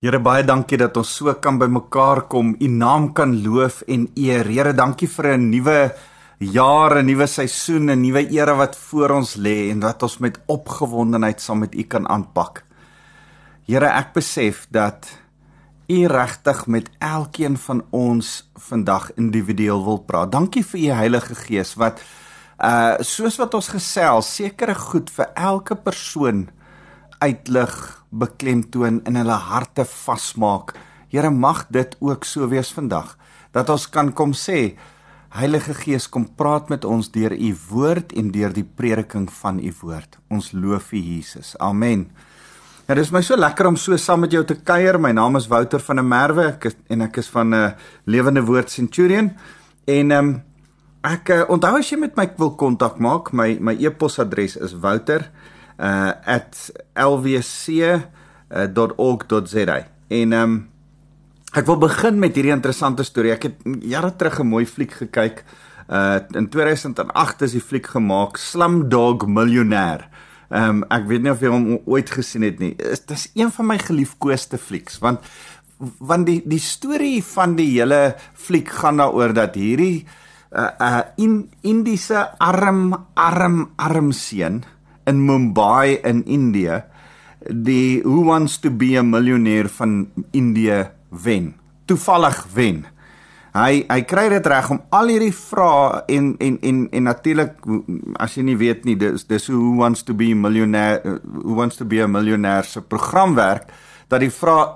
Here baie dankie dat ons so kan bymekaar kom, U naam kan loof en eer. Here, dankie vir 'n nuwe jaar, 'n nuwe seisoen, 'n nuwe era wat voor ons lê en wat ons met opgewondenheid saam met U kan aanpak. Here, ek besef dat U regtig met elkeen van ons vandag individueel wil praat. Dankie vir U Heilige Gees wat uh soos wat ons gesels, sekere goed vir elke persoon uitlig, beklemtoon in hulle harte vasmaak. Here mag dit ook so wees vandag dat ons kan kom sê Heilige Gees kom praat met ons deur u woord en deur die prediking van u woord. Ons loof u Jesus. Amen. Ja, dit is my so lekker om so saam met jou te kuier. My naam is Wouter van der Merwe ek is, en ek is van 'n uh, eh, Lewende Woord Centurion. En ehm um, ek uh, onthou as jy met my wil kontak maak, my my e-posadres is wouter uh @lwc.org.za. En ehm um, ek wil begin met hierdie interessante storie. Ek het jare terug 'n mooi fliek gekyk. Uh in 2008 is die fliek gemaak Slumdog Millionaire. Ehm um, ek weet nie of jy hom ooit gesien het nie. Dit is een van my geliefkoeste flieks want want die die storie van die hele fliek gaan daaroor dat hierdie uh uh in Indiese arm arm arm seun in Mumbai in Indië die Who Wants to be a Millionaire van Indië wen. Toevallig wen. Hy hy kry dit reg om al hierdie vrae en en en en natuurlik as jy nie weet nie dis dis Who Wants to be a Millionaire Who Wants to be a Millionaire se program werk dat die vrae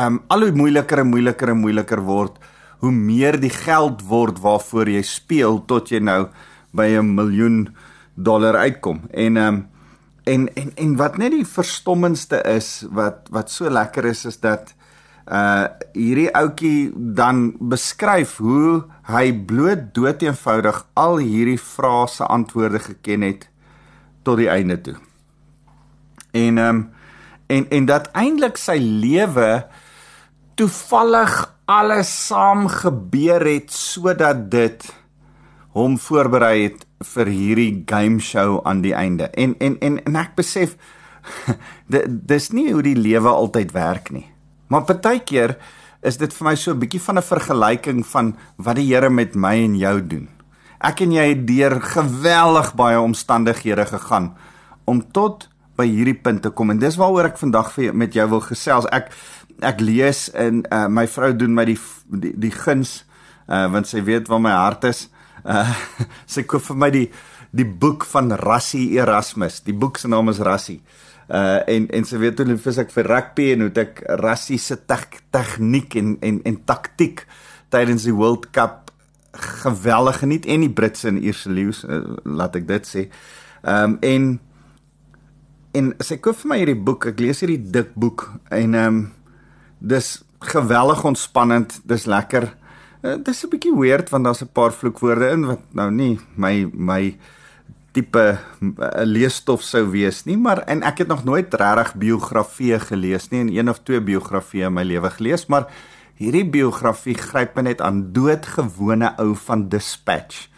um al hoe moeiliker en moeiliker en moeiliker word hoe meer die geld word waarvoor jy speel tot jy nou by 'n miljoen dollar uitkom. En ehm um, en en en wat net die verstommendste is wat wat so lekker is is dat uh hierdie ouetjie dan beskryf hoe hy bloot dood eenvoudig al hierdie vrae se antwoorde geken het tot die einde toe. En ehm um, en en dat eintlik sy lewe toevallig alles saam gebeur het sodat dit hom voorberei het vir hierdie game show aan die einde. En en en, en ek besef dis nie hoe die lewe altyd werk nie. Maar partykeer is dit vir my so 'n bietjie van 'n vergelyking van wat die Here met my en jou doen. Ek en jy het deur geweldig baie omstandighede gegaan om tot by hierdie punt te kom en dis waaroor ek vandag vir met jou wil gesels. Ek ek lees en uh, my vrou doen my die die, die guns uh, want sy weet waar my hart is. Uh sy koop vir my die die boek van Rassie Erasmus. Die boek se naam is Rassie. Uh en en sy weet hoe lief ek vir rugby en hoe ek Rassie se tegniek en en en taktik tydens die World Cup geweldig geniet en die Britse en Ierse leeu's uh, laat ek dit sê. Um en en sy koop vir my hierdie boek. Ek lees hierdie dik boek en um dis geweldig ontspannend. Dis lekker. Uh, dis 'n bietjie weird want daar's 'n paar vloekwoorde in wat nou nie my my tipe uh, leesstof sou wees nie, maar en ek het nog nooit regtig biografieë gelees nie en een of twee biografieë in my lewe gelees, maar hierdie biografie gryp my net aan doodgewone ou van Dispatch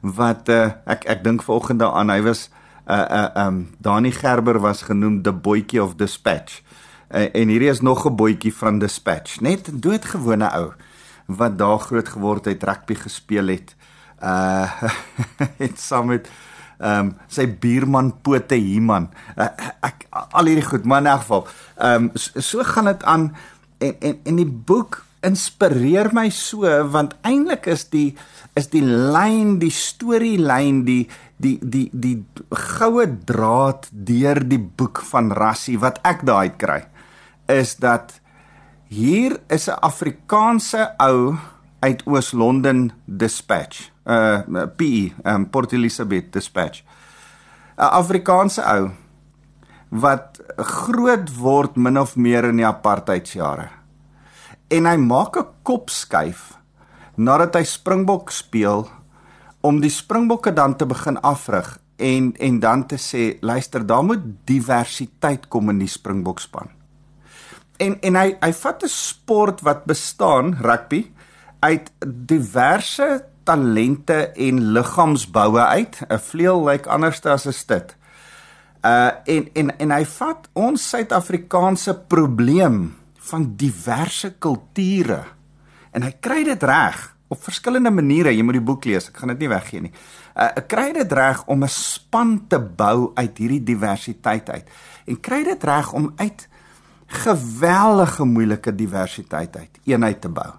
wat uh, ek ek dink vanoggend daaraan hy was uh, uh, um Dani Gerber was genoem the boytjie of Dispatch uh, en hierdie is nog 'n boytjie van Dispatch net 'n doodgewone ou wat daar groot geword het, rugby gespeel het. Uh het saam met ehm um, sy buurman Pote Himan. Uh, ek al hierdie goed, maar in elk geval, ehm um, so, so gaan dit aan en en en die boek inspireer my so want eintlik is die is die lyn, die storielyn, die die die die goue draad deur die boek van Rassie wat ek daai kry is dat Hier is 'n Afrikaanse ou uit Oos-London Dispatch. Uh PE, um Port Elizabeth Dispatch. 'n Afrikaanse ou wat groot word min of meer in die apartheidsjare. En hy maak 'n kop skuif nadat hy Springbok speel om die Springbokke dan te begin afrig en en dan te sê luister daar moet diversiteit kom in die Springbok span en en hy hy vat 'n sport wat bestaan rugby uit diverse talente en liggaamsboue uit 'n vleuel lyk like anders as 'n stit. Uh en en en hy vat ons Suid-Afrikaanse probleem van diverse kulture. En hy kry dit reg op verskillende maniere. Jy moet die boek lees. Ek gaan dit nie weggee nie. Uh, ek kry dit reg om 'n span te bou uit hierdie diversiteit uit. En kry dit reg om uit geweldige moeilike diversiteit uit eenheid te bou.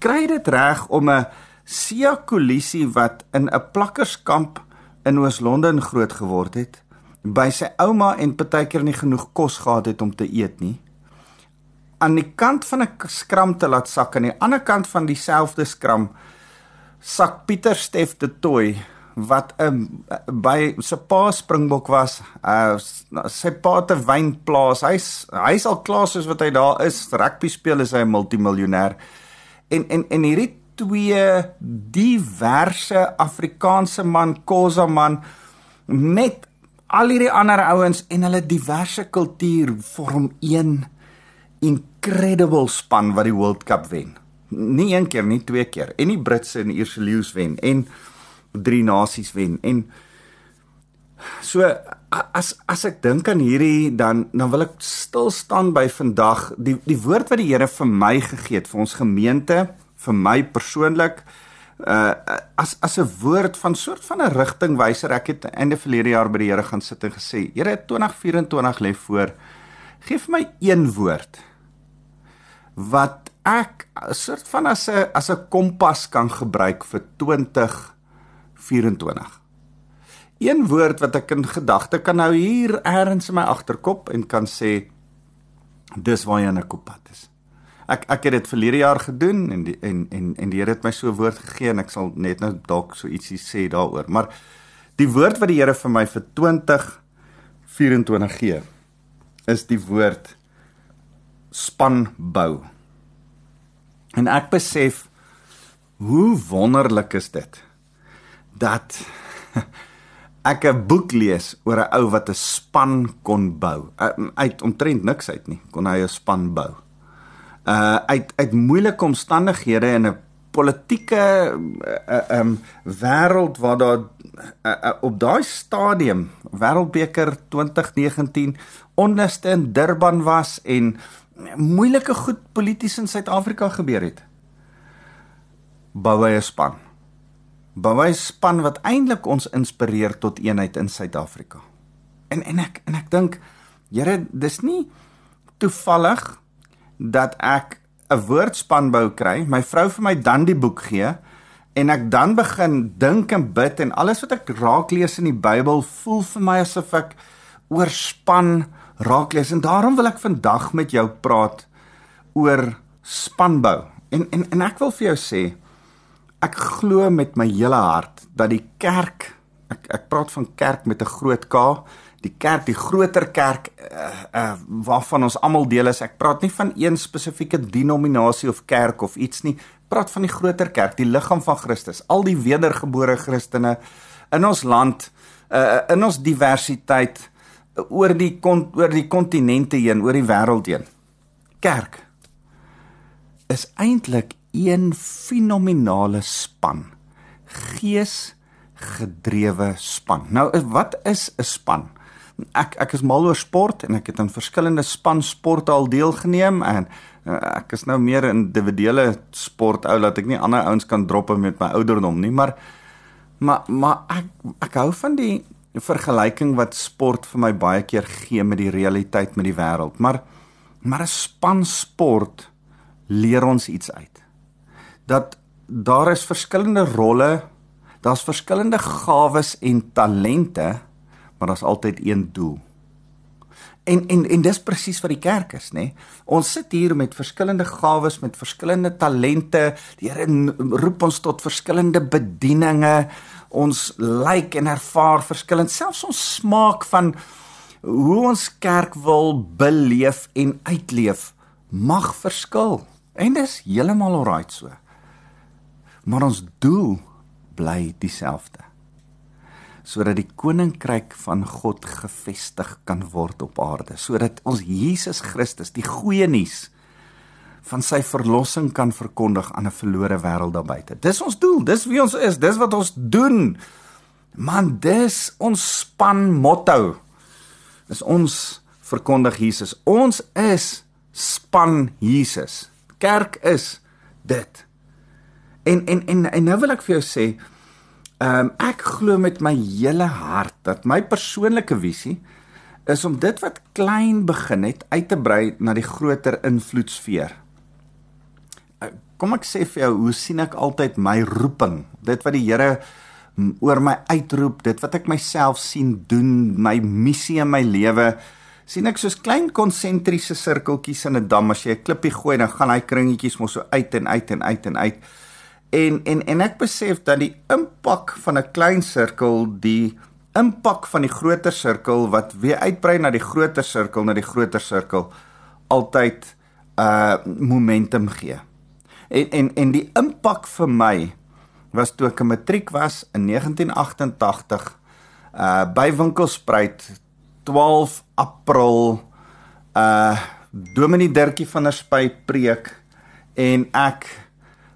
Kry dit reg om 'n Sia Kolisi wat in 'n plakkerskamp in Oos-London groot geword het, by sy ouma en partykeer nie genoeg kos gehad het om te eet nie. Aan die kant van 'n skram te laat sak aan die ander kant van dieselfde skram sak Pieter Steff de Tooi wat 'n um, by sy pa Springbok was, uh, sy pa te wynplaas. Hy's hy's al klaar soos wat hy daar is. Rugby speel is hy 'n multimiljonair. En en en hierdie twee diverse Afrikaanse man, Khoza man met al hierdie ander ouens en hulle diverse kultuur vorm een incredible span wat die World Cup wen. Nie een keer nie, twee keer. En die Britse en die Ierse leeu's wen en drie nasies wen. En so as as ek dink aan hierdie dan dan wil ek stil staan by vandag. Die die woord wat die Here vir my gegee het vir ons gemeente vir my persoonlik uh as as 'n woord van soort van 'n rigtingwyser. Ek het einde verlede jaar by die Here gaan sit en gesê Here 2024 lê voor. Gee vir my een woord wat ek 'n soort van as 'n as 'n kompas kan gebruik vir 24. Een woord wat ek in gedagte kan hou hier eers in my agterkop en kan sê dis waar jy in 'n koppad is. Ek ek het dit verlede jaar gedoen en die, en en en die Here het my so 'n woord gegee en ek sal net nou dalk so ietsie sê daaroor. Maar die woord wat die Here vir my vir 2024 gee is die woord spanbou. En ek besef hoe wonderlik is dit dat ek 'n boek lees oor 'n ou wat 'n span kon bou. Uit omtrent niks uit nie, kon hy 'n span bou. Uh uit uit moeilike omstandighede in 'n politieke uh um wêreld waar daar uh, uh, op daai stadium Wêreldbeker 2019 onderste in Durban was en moeilike goed polities in Suid-Afrika gebeur het. Bou hy 'n span baie span wat eintlik ons inspireer tot eenheid in Suid-Afrika. En en ek en ek dink Here, dis nie toevallig dat ek 'n woordspan bou kry, my vrou vir my dan die boek gee en ek dan begin dink en bid en alles wat ek raak lees in die Bybel voel vir my asof ek oorspan raak lees en daarom wil ek vandag met jou praat oor spanbou. En en en ek wil vir jou sê ek glo met my hele hart dat die kerk ek ek praat van kerk met 'n groot K die kerk die groter kerk uh, uh, waarvan ons almal deel is ek praat nie van een spesifieke denominasie of kerk of iets nie praat van die groter kerk die liggaam van Christus al die wedergebore Christene in ons land uh, in ons diversiteit uh, oor die oor die kontinente heen oor die wêreld heen. Kerk is eintlik een fenominale span. Gees gedrewe span. Nou wat is 'n span? Ek ek is mal oor sport en ek het aan verskillende span sporte al deelgeneem en uh, ek is nou meer in individuele sport ou dat ek nie ander ouens kan drop met my ouderdom nie, maar maar maar ek ek hou van die vergelyking wat sport vir my baie keer gee met die realiteit met die wêreld. Maar maar 'n span sport leer ons iets uit dat daar is verskillende rolle, daar's verskillende gawes en talente, maar daar's altyd een doel. En en en dis presies wat die kerk is, nê? Ons sit hier met verskillende gawes, met verskillende talente. Die Here roep ons tot verskillende bedieninge. Ons lyk en ervaar verskillend, selfs ons smaak van hoe ons kerk wil beleef en uitleef mag verskil. En dis heeltemal alright so maar ons doel bly dieselfde sodat die koninkryk van God gevestig kan word op aarde sodat ons Jesus Christus die goeie nuus van sy verlossing kan verkondig aan 'n verlore wêreld daar buite. Dis ons doel, dis wie ons is, dis wat ons doen. Man, dis ons span motto. Is ons verkondig Jesus. Ons is span Jesus. Kerk is dit. En en en en nou wil ek vir jou sê, ehm um, ek glo met my hele hart dat my persoonlike visie is om dit wat klein begin het uit te brei na die groter invloedsfeer. Eh, kom ek sê vir jou, hoe sien ek altyd my roeping? Dit wat die Here oor my uitroep, dit wat ek myself sien doen, my missie in my lewe, sien ek soos klein konsentriese sirkeltjies in 'n dam. As jy 'n klippie gooi, dan gaan hy kringetjies mos so uit en uit en uit en uit. En en en ek besef dat die impak van 'n klein sirkel die impak van die groter sirkel wat weer uitbrei na die groter sirkel na die groter sirkel altyd uh momentum gee. En en en die impak vir my was toe ek 'n matriek was in 1988 uh by Winkelspruit 12 April uh Dominee Dirkie van der Spy preek en ek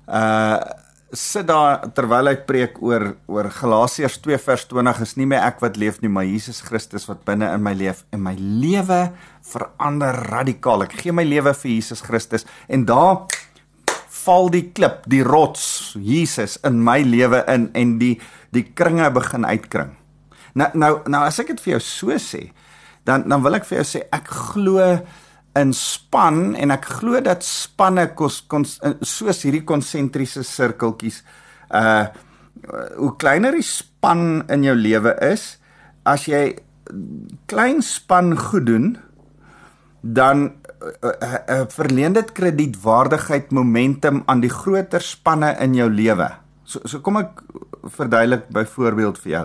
uh sit daar terwyl hy preek oor oor Galasiërs 2 vers 20 is nie meer ek wat leef nie maar Jesus Christus wat binne in my leef en my lewe verander radikaal. Ek gee my lewe vir Jesus Christus en daar val die klip die rots Jesus in my lewe in en die die kringe begin uitkring. Nou nou nou as ek dit vir jou so sê dan dan wil ek vir jou sê ek glo in span en ek glo dat spanne kos kons, soos hierdie konsentriese sirkeltjies uh hoe kleiner die span in jou lewe is as jy klein span goed doen dan uh, uh, uh, verleen dit kredietwaardigheid momentum aan die groter spanne in jou lewe. So so kom ek verduidelik byvoorbeeld vir jou.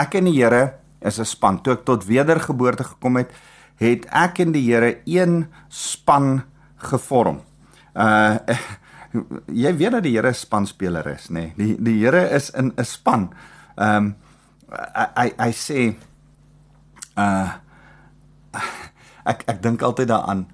Ek en die Here is 'n span. Toe ek tot wedergeboorte gekom het het ek en die Here een span gevorm. Uh jy weet dat die Here 'n spanspeler is, nê? Nee. Die die Here is in 'n span. Ehm um, hy hy sê uh ek ek dink altyd daaraan.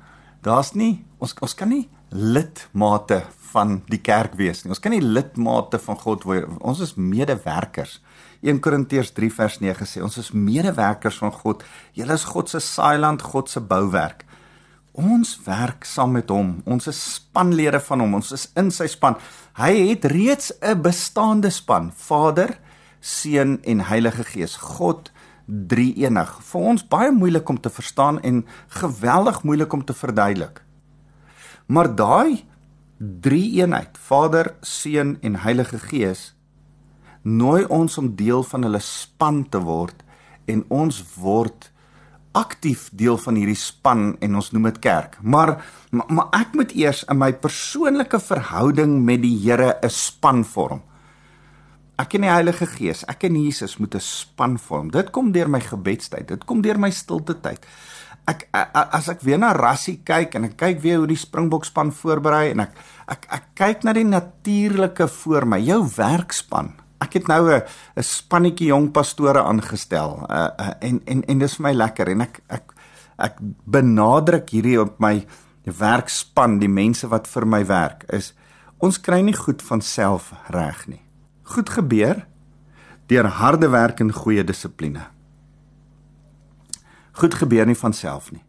Daar's nie ons ons kan nie lidmate van die kerk wees nie. Ons kan nie lidmate van God word. Ons is medewerkers. 1 Korintiërs 3 vers 9 sê ons is medewerkers van God. Julle is God se saailand, God se bouwerk. Ons werk saam met hom. Ons is spanlede van hom. Ons is in sy span. Hy het reeds 'n bestaande span: Vader, Seun en Heilige Gees. God drie-enig. Vir ons baie moeilik om te verstaan en geweldig moeilik om te verduidelik. Maar daai drie-eenheid, Vader, Seun en Heilige Gees, nooi ons om deel van hulle span te word en ons word aktief deel van hierdie span en ons noem dit kerk. Maar, maar maar ek moet eers in my persoonlike verhouding met die Here 'n span vorm. Ek en die Heilige Gees, ek en Jesus moet 'n span vorm. Dit kom deur my gebedstyd, dit kom deur my stilte tyd. Ek as ek weer na Rassie kyk en ek kyk weer hoe die Springbok span voorberei en ek ek ek kyk na die natuurlike voor my, jou werkspan ek het nou 'n 'n spannetjie jong pastore aangestel. Uh, uh en en en dis vir my lekker en ek ek ek benadruk hierdie op my werkspan, die mense wat vir my werk, is ons kry nie goed van self reg nie. Goed gebeur deur harde werk en goeie dissipline. Goed gebeur nie van self nie.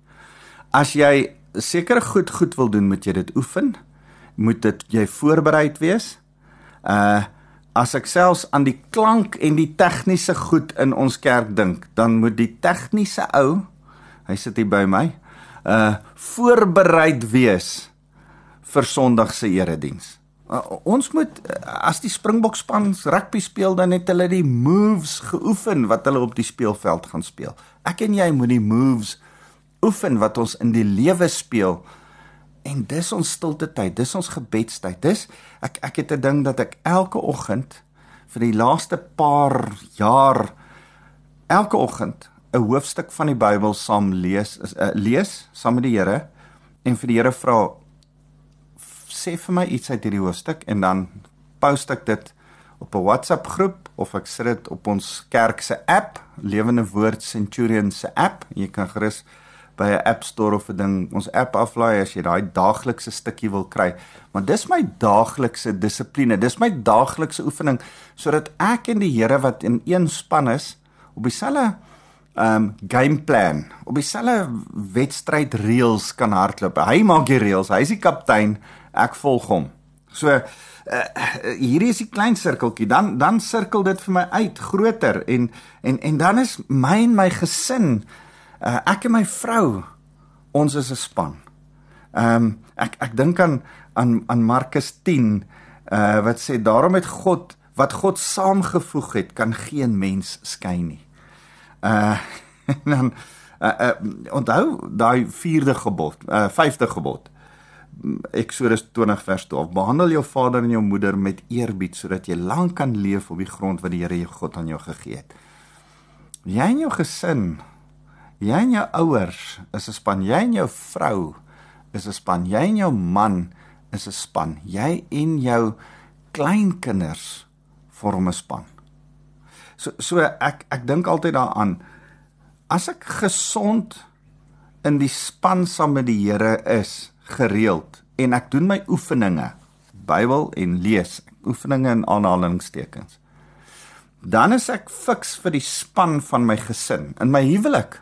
As jy sekere goed goed wil doen, moet jy dit oefen. Moet dit jy voorbereid wees. Uh as ek selfs aan die klank en die tegniese goed in ons kerk dink, dan moet die tegniese ou, hy sit hier by my, uh voorbereid wees vir Sondag se erediens. Uh, ons moet as die Springbok span rugby speel dan het hulle die moves geoefen wat hulle op die speelveld gaan speel. Ek en jy moet die moves oefen wat ons in die lewe speel En dis ons stilte tyd, dis ons gebedstyd. Dis ek ek het 'n ding dat ek elke oggend vir die laaste paar jaar elke oggend 'n hoofstuk van die Bybel saam lees, uh, lees saam met die Here en vir die Here vra sê vir my iets uit hierdie hoofstuk en dan post ek dit op 'n WhatsApp groep of ek sit dit op ons kerk se app, Lewende Woord Centurion se app. Jy kan gerus by 'n App Store of 'n ding ons app aflaai as jy daai daaglikse stukkie wil kry. Maar dis my daaglikse dissipline, dis my daaglikse oefening sodat ek en die Here wat in een span is op dieselfde um game plan op dieselfde wedstryd reëls kan hardloop. Hy maak die reëls, hy is die kaptein, ek volg hom. So uh, hierdie is die klein sirkeltjie, dan dan sirkel dit vir my uit groter en en en dan is my en my gesin, uh, ek en my vrou, ons is 'n span. Ehm um, ek ek dink aan aan aan Markus 10 uh wat sê daarom het God wat God saamgevoeg het kan geen mens skei nie. Uh dan uh, uh onthou daai 4de gebod, uh 5de gebod. Eksodus 20 vers 12. Behandel jou vader en jou moeder met eerbied sodat jy lank kan leef op die grond wat die Here jou God aan jou gegee het. Jy en jou gesin, jy en jou ouers is 'n span, jy en jou vrou is 'n span. Jy en jou man is 'n span. Jy en jou kleinkinders vorm 'n span. So so ek ek dink altyd daaraan as ek gesond in die span saam met die Here is gereeld en ek doen my oefeninge Bybel en lees oefeninge in aanhalingstekens dan is ek fiks vir die span van my gesin in my huwelik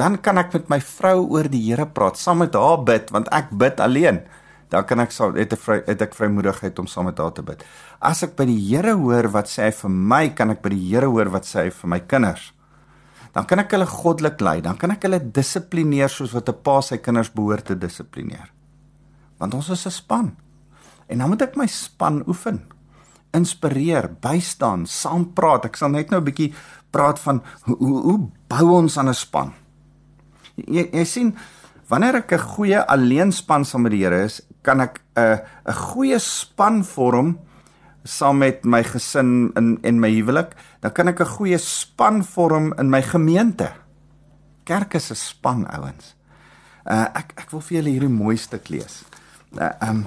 dan kan ek met my vrou oor die Here praat, saam met haar bid want ek bid alleen. Dan kan ek sal het vry het ek vrymoedigheid om saam met haar te bid. As ek by die Here hoor wat sê hy vir my, kan ek by die Here hoor wat sê hy vir my kinders. Dan kan ek hulle goddelik lei, dan kan ek hulle dissiplineer soos wat 'n pa sy kinders behoort te dissiplineer. Want ons is 'n span. En dan moet ek my span oefen. Inspireer, bystaan, saam praat. Ek sal net nou 'n bietjie praat van hoe hoe, hoe bou ons aan 'n span? Jy, jy sien wanneer ek 'n goeie alleenspan saam met die Here is, kan ek 'n 'n goeie span vorm saam met my gesin in en my huwelik, dan kan ek 'n goeie span vorm in my gemeente. Kerk is 'n span ouens. Uh ek ek wil vir julle hierdie mooi stuk lees. Uh um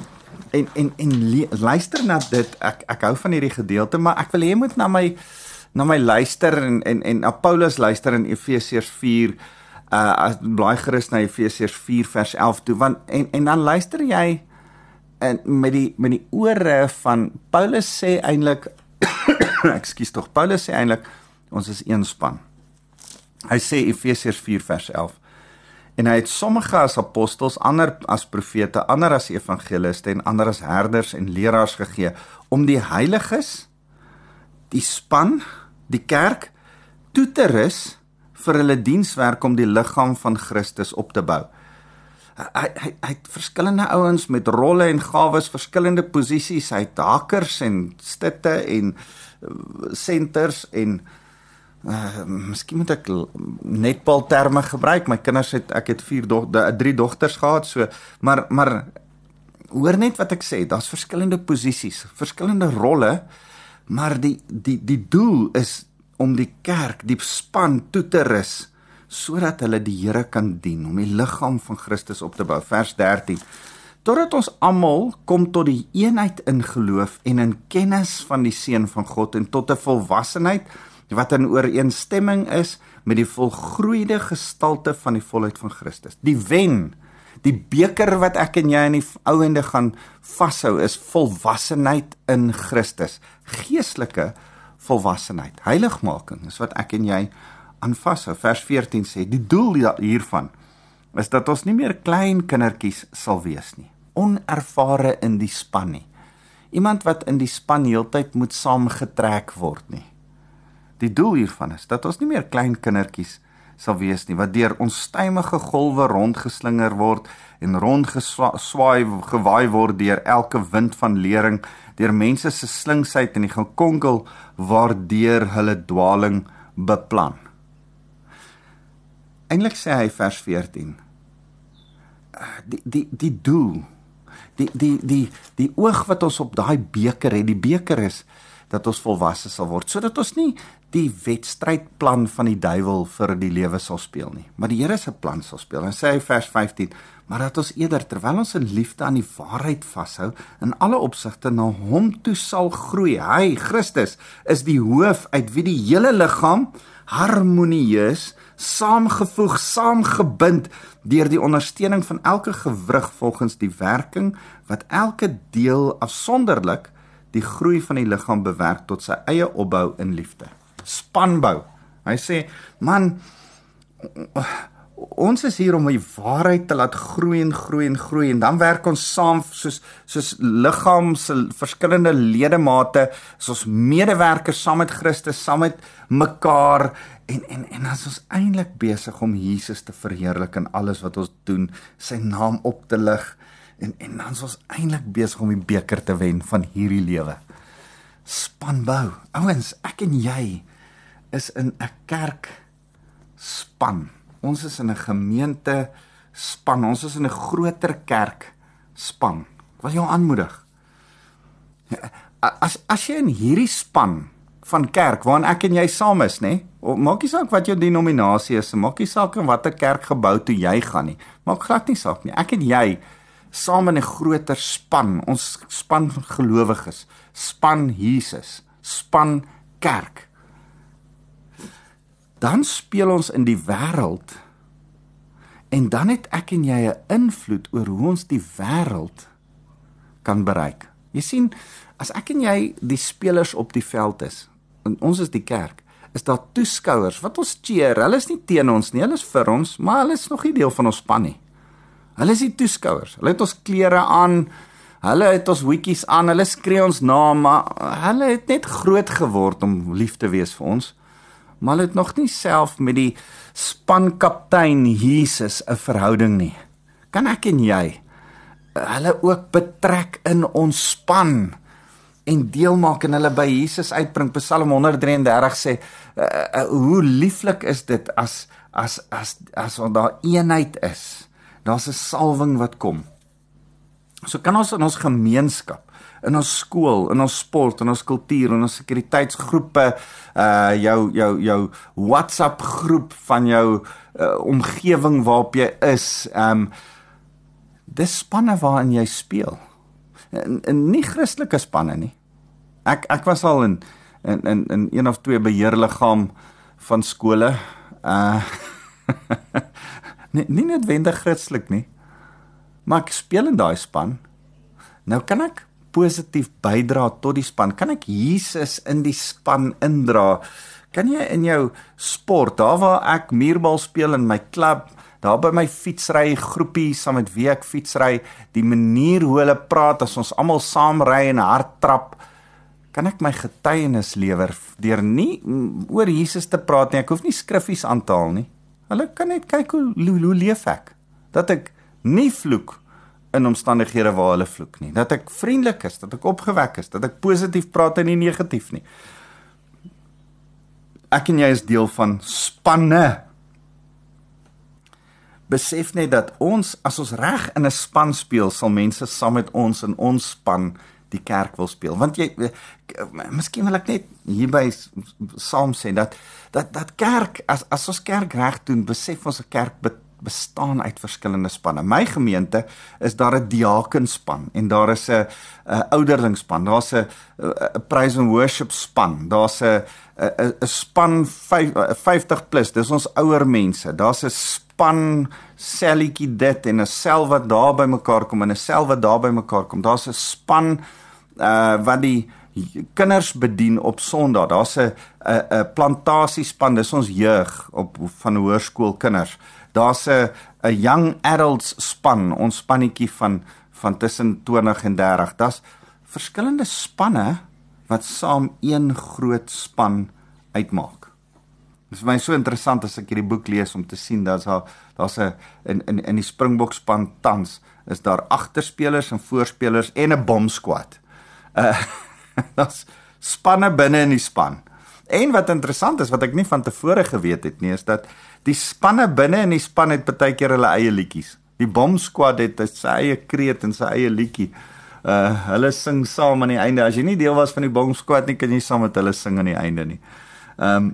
en en en luister na dit. Ek ek hou van hierdie gedeelte, maar ek wil hê jy moet na my na my luister en en en na Paulus luister in Efesiërs 4 uh as blaai gerus na Efesiërs 4 vers 11 toe want en en dan luister jy en met die met die ore van Paulus sê eintlik ekskuus tog Paulus sê eintlik ons is een span. Hy sê Efesiërs 4 vers 11 en hy het sommige as apostels, ander as profete, ander as evangeliste en ander as herders en leraars gegee om die heiliges die span, die kerk toe te rus vir hulle dienswerk om die liggaam van Christus op te bou. Hy hy hy het verskillende ouens met rolle en gawes, verskillende posisies, hy het hakers en stitte en senters uh, en uh miskien moet ek netbal terme gebruik. My kinders het ek het vier dog, drie dogters gehad, so maar maar hoor net wat ek sê, daar's verskillende posisies, verskillende rolle, maar die die die doel is om die kerk, die span toe te rus sodat hulle die Here kan dien, om die liggaam van Christus op te bou. Vers 13. Totdat ons almal kom tot die eenheid in geloof en in kennis van die seun van God en tot 'n volwassenheid wat in ooreenstemming is met die volgroeide gestalte van die volheid van Christus. Die wen, die beker wat ek en jy in die ouende gaan vashou is volwassenheid in Christus. Geestelike volwassenheid. Heiligmaking is wat ek en jy aan vashou. Vers 14 sê die doel hiervan is dat ons nie meer klein kindertjies sal wees nie. Onervare in die span nie. Iemand wat in die span heeltyd moet saamgetrek word nie. Die doel hiervan is dat ons nie meer klein kindertjies sal wees nie wat deur onstuimige golwe rondgeslinger word en rondgeswaai gewaai word deur elke wind van lering deur mense se slinksheid en die gekonkel waardeur hulle dwaling beplan. Eintlik sê hy vers 14 die die die doel die die die die oog wat ons op daai beker het die beker is dat ons volwasse sal word sodat ons nie die wedstrydplan van die duiwel vir die lewe sal speel nie maar die Here se plan sal speel en sê hy vers 15 maar dat ons eerder terwyl ons in liefde aan die waarheid vashou in alle opsigte na hom toe sal groei hy Christus is die hoof uit wie die hele liggaam harmonieus saamgevoeg saamgebind deur die ondersteuning van elke gewrig volgens die werking wat elke deel afsonderlik die groei van die liggaam bewerk tot sy eie opbou in liefde. Spanbou Hy sê, "Man, ons is hier om die waarheid te laat groei en groei en groei en dan werk ons saam soos soos liggaam se verskillende ledemate, soos medewerkers saam met Christus, saam met mekaar en en en as ons eintlik besig om Jesus te verheerlik in alles wat ons doen, sy naam op te lig en en dan is ons eintlik besig om die beker te wen van hierdie lewe. Spanbou. Ouens, ek en jy is in 'n kerk span. Ons is in 'n gemeente span. Ons is in 'n groter kerk span. Ek wil jou aanmoedig. As as jy in hierdie span van kerk waarin ek en jy saam is, nê? Maak nie saak wat jou denominasie is, maak nie saak in watter kerkgebou toe jy gaan nie. Maak glad nie saak nie. Ek en jy saam in 'n groter span, ons span gelowiges, span Jesus, span kerk dan speel ons in die wêreld en dan het ek en jy 'n invloed oor hoe ons die wêreld kan bereik. Jy sien, as ek en jy die spelers op die veld is, en ons is die kerk, is daar toeskouers wat ons cheer. Hulle is nie teen ons nie, hulle is vir ons, maar hulle is nog nie deel van ons span nie. Hulle is die toeskouers. Hulle het ons klere aan. Hulle het ons hoedjies aan. Hulle skree ons na, maar hulle het net groot geword om lief te wees vir ons maar hulle het nog nie self met die spankaptein Jesus 'n verhouding nie. Kan ek en jy hulle ook betrek in ons span en deel maak en hulle by Jesus uitbring. Psalm 133 sê uh, uh, hoe lieflik is dit as as as as ons daar eenheid is. Daar's 'n salwing wat kom. So kan ons in ons gemeenskap in ons skool, in ons sport, in ons kultuur, in ons sekuriteitsgroepe, uh jou jou jou WhatsApp groep van jou uh, omgewing waarop jy is. Um dis spanne waarin jy speel. En, en nie Christelike spanne nie. Ek ek was al in in in, in een of twee beheerliggaam van skole. Uh nie nie noodwendig Christelik nie. Maar ek speel in daai span. Nou kan ek positief bydra tot die span? Kan ek Jesus in die span indra? Kan jy in jou sport, daar waar ek muurbal speel in my klub, daar by my fietsry groepie saam met wie ek fietsry, die manier hoe hulle praat as ons almal saam ry en hard trap, kan ek my getuienis lewer deur nie oor Jesus te praat nie. Ek hoef nie skriffies aan te haal nie. Hulle kan net kyk hoe hoe, leef ek. Dat ek nie vloek in omstandighede waar hulle vloek nie. Dat ek vriendelik is, dat ek opgewek is, dat ek positief praat en nie negatief nie. Ek en jy is deel van spanne. Besef net dat ons as ons reg in 'n span speel, sal mense saam met ons in ons span die kerk wil speel. Want jy miskien wil ek net hierby saam sê dat dat dat kerk as as ons kerk reg doen, besef ons 'n kerk bestaan uit verskillende spanne. My gemeente is daar 'n diakenspan en daar is 'n ouderlingspan. Daar's 'n praise and worship span. Daar's 'n 'n span 50 plus. Dis ons ouer mense. Daar's 'n span selletjie dit en 'n sel wat daar by mekaar kom en 'n sel wat daar by mekaar kom. Daar's 'n span uh wat die kinders bedien op Sondag. Daar's 'n 'n plantasiespan. Dis ons jeug op van hoërskool kinders daar's 'n 'n young adults span, ons spannetjie van van tussen 20 en 30. Daar's verskillende spanne wat saam een groot span uitmaak. Dit is vir my so interessant as ek hierdie boek lees om te sien dat daar daar's 'n in in in die Springbok span tans is daar agterspelers en voorspelers en 'n bomsquad. Uh daar's spanne binne in die span. En wat interessant is wat ek nie van tevore geweet het nie, is dat die spanne binne in die span het baie keer hulle eie liedjies. Die Bomb Squad het sy eie kreet en sy eie liedjie. Uh hulle sing saam aan die einde. As jy nie deel was van die Bomb Squad nie, kan jy saam met hulle sing aan die einde nie. Ehm um,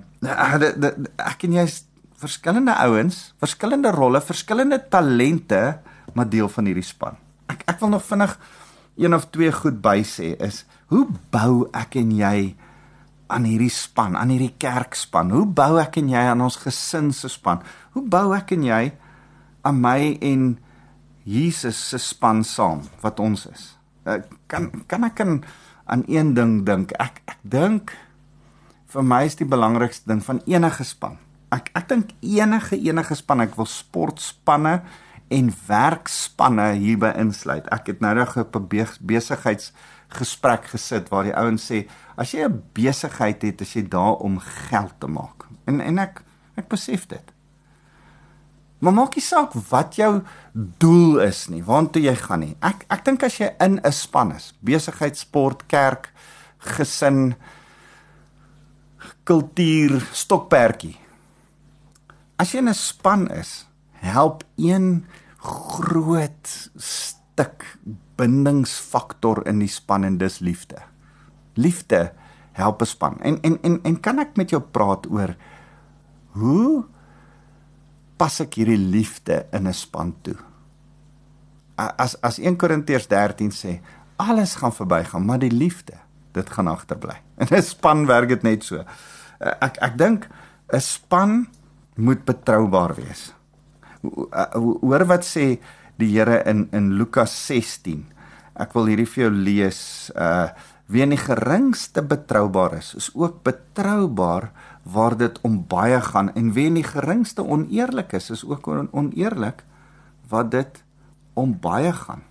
ek en jy is verskillende ouens, verskillende rolle, verskillende talente, maar deel van hierdie span. Ek ek wil nog vinnig een of twee goed by sê is hoe bou ek en jy aan hierdie span, aan hierdie kerkspan? Hoe bou ek en jy aan ons gesin se span? Hoe bou ek en jy aan my en Jesus se span saam wat ons is? Ek kan kan ek aan aan een ding dink. Ek ek dink vir my is die belangrikste ding van enige span. Ek ek dink enige enige span, ek wil sportspanne en werkspanne hierby insluit. Ek het nou nog op 'n besigheidsgesprek gesit waar die ouens sê as jy 'n besigheid het, is jy daar om geld te maak. En en ek ek besef dit. Maar maak nie saak wat jou doel is nie, waartoe jy gaan nie. Ek ek dink as jy in 'n span is, besigheid, sport, kerk, gesin, kultuur, stokperdjie. As jy in 'n span is, help een groot stuk bindingsfaktor in die span en dis liefde. Liefde help 'n span. En en en en kan ek met jou praat oor hoe pas ek hierdie liefde in 'n span toe? As as 1 Korintiërs 13 sê, alles gaan verbygaan, maar die liefde, dit gaan agterbly. In 'n span werk dit net so. Ek ek dink 'n span moet betroubaar wees. Hoor wat sê die Here in in Lukas 16. Ek wil hierdie vir jou lees. Uh wie in die geringste betroubaar is, is ook betroubaar waar dit om baie gaan en wie in die geringste oneerlik is, is ook on oneerlik wat dit om baie gaan.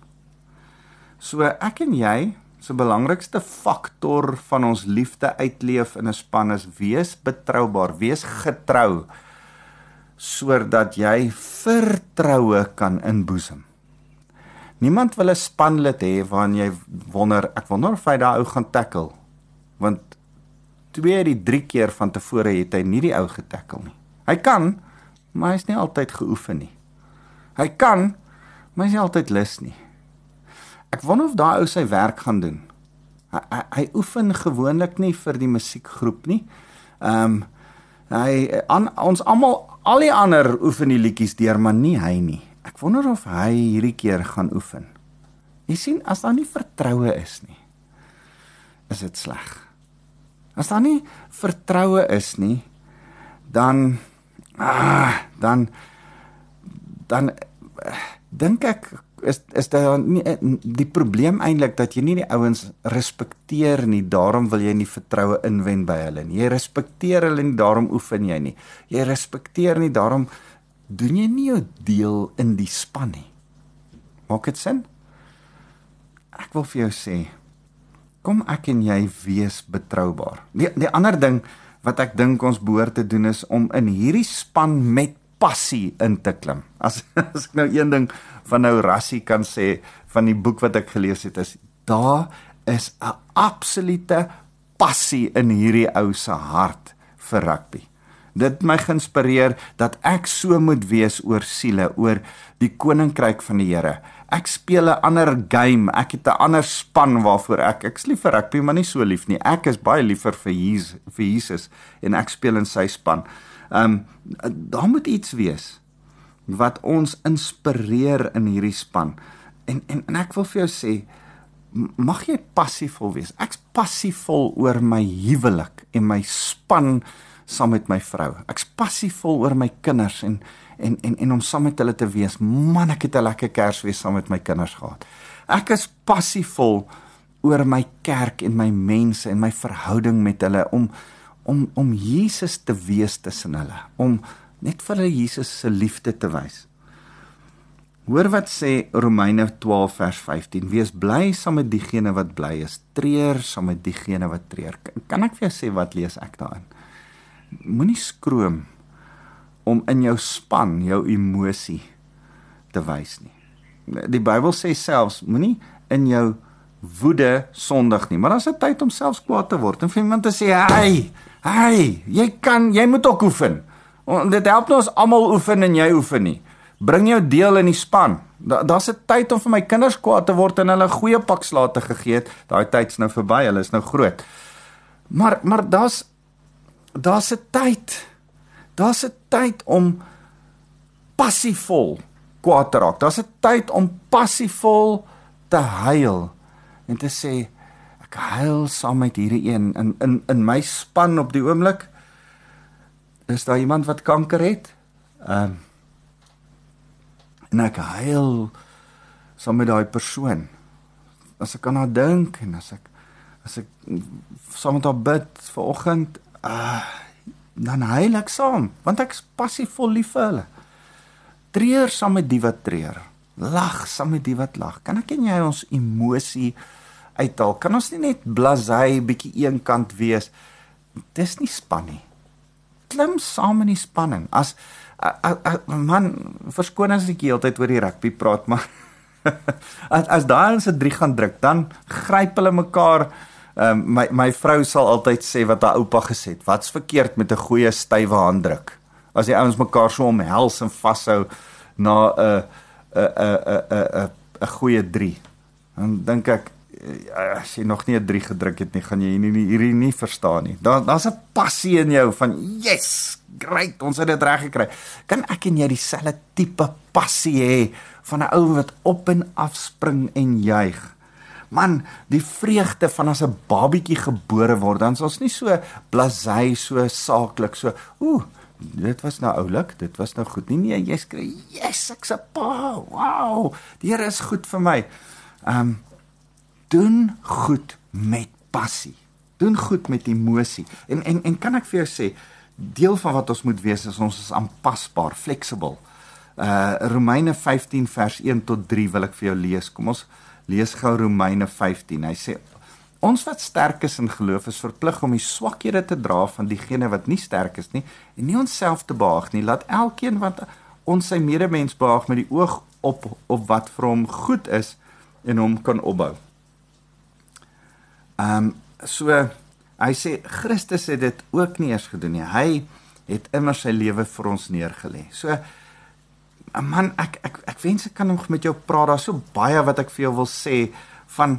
So ek en jy se belangrikste faktor van ons liefde uitleef in 'n span is wees betroubaar, wees getrou sodat jy vertroue kan inboesem. Niemand wil 'n spanlid hê waarin jy wonder, ek wonder of hy daai ou gaan tackle. Want twee die drie keer van tevore het hy nie die ou getackle nie. Hy kan, maar hy's nie altyd geoefen nie. Hy kan, maar hy's nie altyd lus nie. Ek wonder of daai ou sy werk gaan doen. Hy, hy, hy oefen gewoonlik nie vir die musiekgroep nie. Ehm um, hy aan ons almal al die ander oefen die liedjies deur, maar nie hy nie. Ek wonder of hy hierdie keer gaan oefen. Jy sien, as daar nie vertroue is nie, is dit sleg. As daar nie vertroue is nie, dan ah, dan dan uh, dink ek is is daar nie eh, die probleem eintlik dat jy nie die ouens respekteer nie, daarom wil jy nie vertroue inwen by hulle nie. Jy respekteer hulle nie, daarom oefen jy nie. Jy respekteer nie, daarom doen jy nie jou deel in die span nie. Maak dit sin? Ek wil vir jou sê, kom ek en jy wees betroubaar. Die die ander ding wat ek dink ons behoort te doen is om in hierdie span met passie in te klim. As as ek nou een ding van nou Rassie kan sê van die boek wat ek gelees het is daar is 'n absolute passie in hierdie ou se hart vir rugby. Dit my geïnspireer dat ek so moet wees oor siele, oor die koninkryk van die Here. Ek speel 'n ander game, ek het 'n ander span waarvoor ek ek's lief vir rugby, maar nie so lief nie. Ek is baie liever vir Jesus, vir Jesus en ek speel in sy span. Ehm um, daar moet iets wees wat ons inspireer in hierdie span. En en en ek wil vir jou sê mag jy passievol wees. Ek's passievol oor my huwelik en my span saam met my vrou. Ek's passievol oor my kinders en en en en om saam met hulle te wees. Man, ek het 'n lekker Kersfees saam met my kinders gehad. Ek is passievol oor my kerk en my mense en my verhouding met hulle om om om Jesus te wees tussen hulle, om net vir hulle Jesus se liefde te wys. Hoor wat sê Romeine 12 vers 15: Wees bly saam met diegene wat bly is, treur saam met diegene wat treur. Kan ek vir jou sê wat lees ek daarin? Moenie skroom om in jou span jou emosie te wys nie. Die Bybel sê selfs moenie in jou woede sondig nie, maar daar's 'n tyd om selfs kwaad te word en vir iemand te sê, "Hey, Hey, jy kan jy moet ook oefen. Dit help nou ons almal oefen en jy oefen nie. Bring jou deel in die span. Daar's 'n tyd om vir my kinders kwaad te word en hulle goeie pak slate gegee het. Daai tyd's nou verby, hulle is nou groot. Maar maar daar's daar's 'n tyd. Daar's 'n tyd om passievol kwaad te raak. Daar's 'n tyd om passievol te huil en te sê ek huil saam met hierdie een in in in my span op die oomblik is daar iemand wat kanker het. Ehm um, en ek huil saam met daai persoon. As ek aan haar dink en as ek as ek saam met haar bid vir oggend, uh dan huil ek saam, want ek is passievol lief vir hulle. Treur saam met die wat treur. Lag saam met die wat lag. Kan ek en jy ons emosie uithaal? Kan ons nie net blasey bietjie eenkant wees? Dis nie span nie. Klim saam in die spanning. As a, a, a, man verskoon as ek heeltyd oor die rugby praat, maar as as daai ons se 3 gaan druk, dan gryp hulle mekaar. Um, my my vrou sal altyd sê wat haar oupa gesê het. Wat's verkeerd met 'n goeie stywe handdruk? As die ouens mekaar so omhels en vashou na 'n 'n 'n 'n 'n 'n goeie 3. Dan dink ek as jy nog nie 'n 3 gedruk het nie, gaan jy hierdie hierdie nie verstaan nie. Daar daar's 'n passie in jou van yes, great, ons het dit reg gekry. Kan ek en jy dieselfde tipe passie hê van 'n ou wat op en af spring en juig? Man, die vreugde van as 'n babietjie gebore word, dan is ons nie so blasey, so saaklik, so ooh, dit was nou oulik, dit was nou goed. Nee nee, jy skree, yes, ek's 'n pa. Wow, die Here is goed vir my. Ehm um, doen goed met passie. Doen goed met emosie. En en en kan ek vir jou sê, deel van wat ons moet wees is ons is aanpasbaar, flexible. Uh Romeine 15 vers 1 tot 3 wil ek vir jou lees. Kom ons lees gou Romeine 15. Hy sê ons wat sterk is in geloof is verplig om die swakhede te dra van diegene wat nie sterk is nie en nie onsself te behaag nie. Laat elkeen wat ons sy medemens behaag met die oog op op wat vir hom goed is en hom kan opbou. Ehm um, so hy sê Christus het dit ook nie eers gedoen nie. Hy het immer sy lewe vir ons neergelê. So man ek ek ek wens ek kan nog met jou praat. Daar's so baie wat ek vir jou wil sê van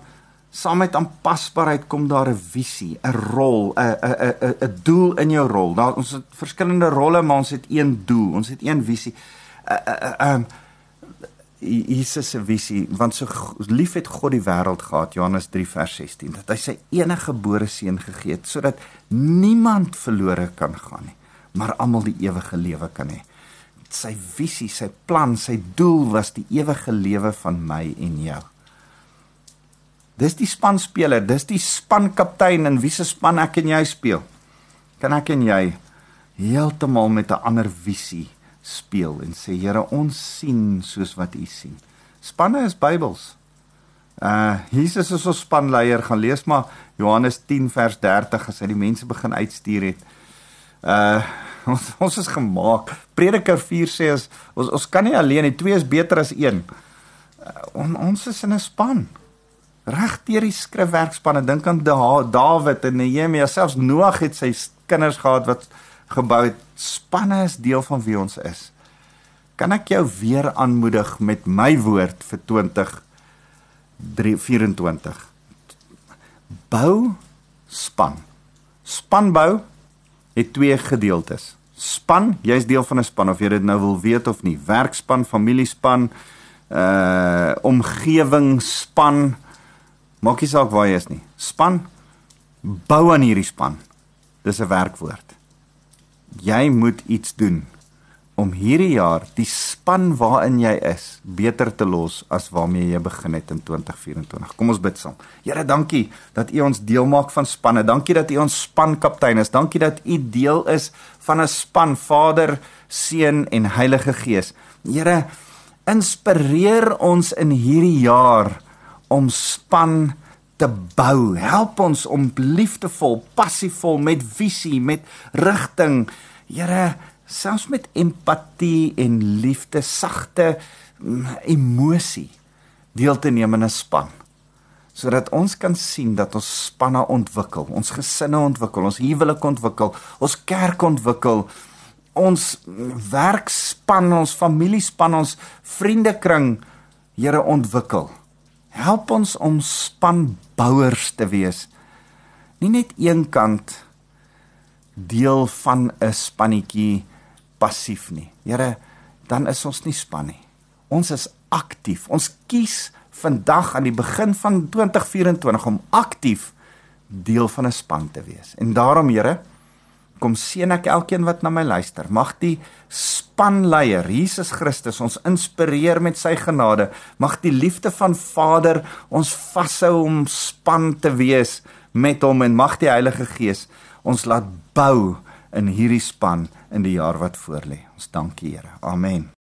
saam met aanpasbaarheid kom daar 'n visie, 'n rol, 'n 'n 'n 'n doel in jou rol. Daar ons het verskillende rolle, maar ons het een doel. Ons het een visie. Ehm Jesus se visie, want so lief het God die wêreld gehad, Johannes 3 vers 16, dat hy sy enige gebore seun gegee het sodat niemand verlore kan gaan nie, maar almal die ewige lewe kan hê sy visie, sy plan, sy doel was die ewige lewe van my en jou. Dis die spanspeler, dis die spankaptein in wie se span ek en jy speel. Kan ek en jy heeltemal met 'n ander visie speel en sê Here, ons sien soos wat U sien. Spanne is Bybels. Uh Jesus is ons spanleier. Gaan lees maar Johannes 10 vers 30 as hy die mense begin uitstuur het. Uh ons ons is gemaak. Prediker 4 sê as, ons ons kan nie alleen nie, twee is beter as een. Uh, on, ons is in 'n span. Reg deur die skrifwerkspanne. Dink aan da, Dawid en Nehemia, selfs Noag het sy kinders gehad wat gebou het. Spanne is deel van wie ons is. Kan ek jou weer aanmoedig met my woord vir 20 324. Bou span. Spanbou het twee gedeeltes. Span, jy's deel van 'n span of jy dit nou wil weet of nie. Werkspan, familiespan, uh omgewingsspan. Maak nie saak waar jy is nie. Span bou aan hierdie span. Dis 'n werkwoord. Jy moet iets doen om hierdie jaar die span waarin jy is beter te los as waarmee jy begin het in 2024. Kom ons bid saam. Here, dankie dat U ons deel maak van spanne. Dankie dat U ons spankaptein is. Dankie dat U deel is van 'n span Vader, Seun en Heilige Gees. Here, inspireer ons in hierdie jaar om span te bou. Help ons om liefdevol, passievol met visie, met rigting. Here, selfs met empatie en liefde, sagte mm, emosie deel te neem in 'n span sodat ons kan sien dat ons spanne ontwikkel, ons gesinne ontwikkel, ons huwelik ontwikkel, ons kerk ontwikkel, ons werkspan, ons familiespan, ons vriendekring Here ontwikkel. Help ons om spanbouers te wees. Nie net een kant deel van 'n spannetjie passief nie. Here, dan is ons nie span nie. Ons is aktief. Ons kies vandag aan die begin van 2024 om aktief deel van 'n span te wees. En daarom, Here, kom seën ek elkeen wat na my luister. Mag die spanleier Jesus Christus ons inspireer met sy genade. Mag die liefde van Vader ons vashou om span te wees met hom en mag die Heilige Gees ons laat bou in hierdie span in die jaar wat voorlê. Ons dankie Here. Amen.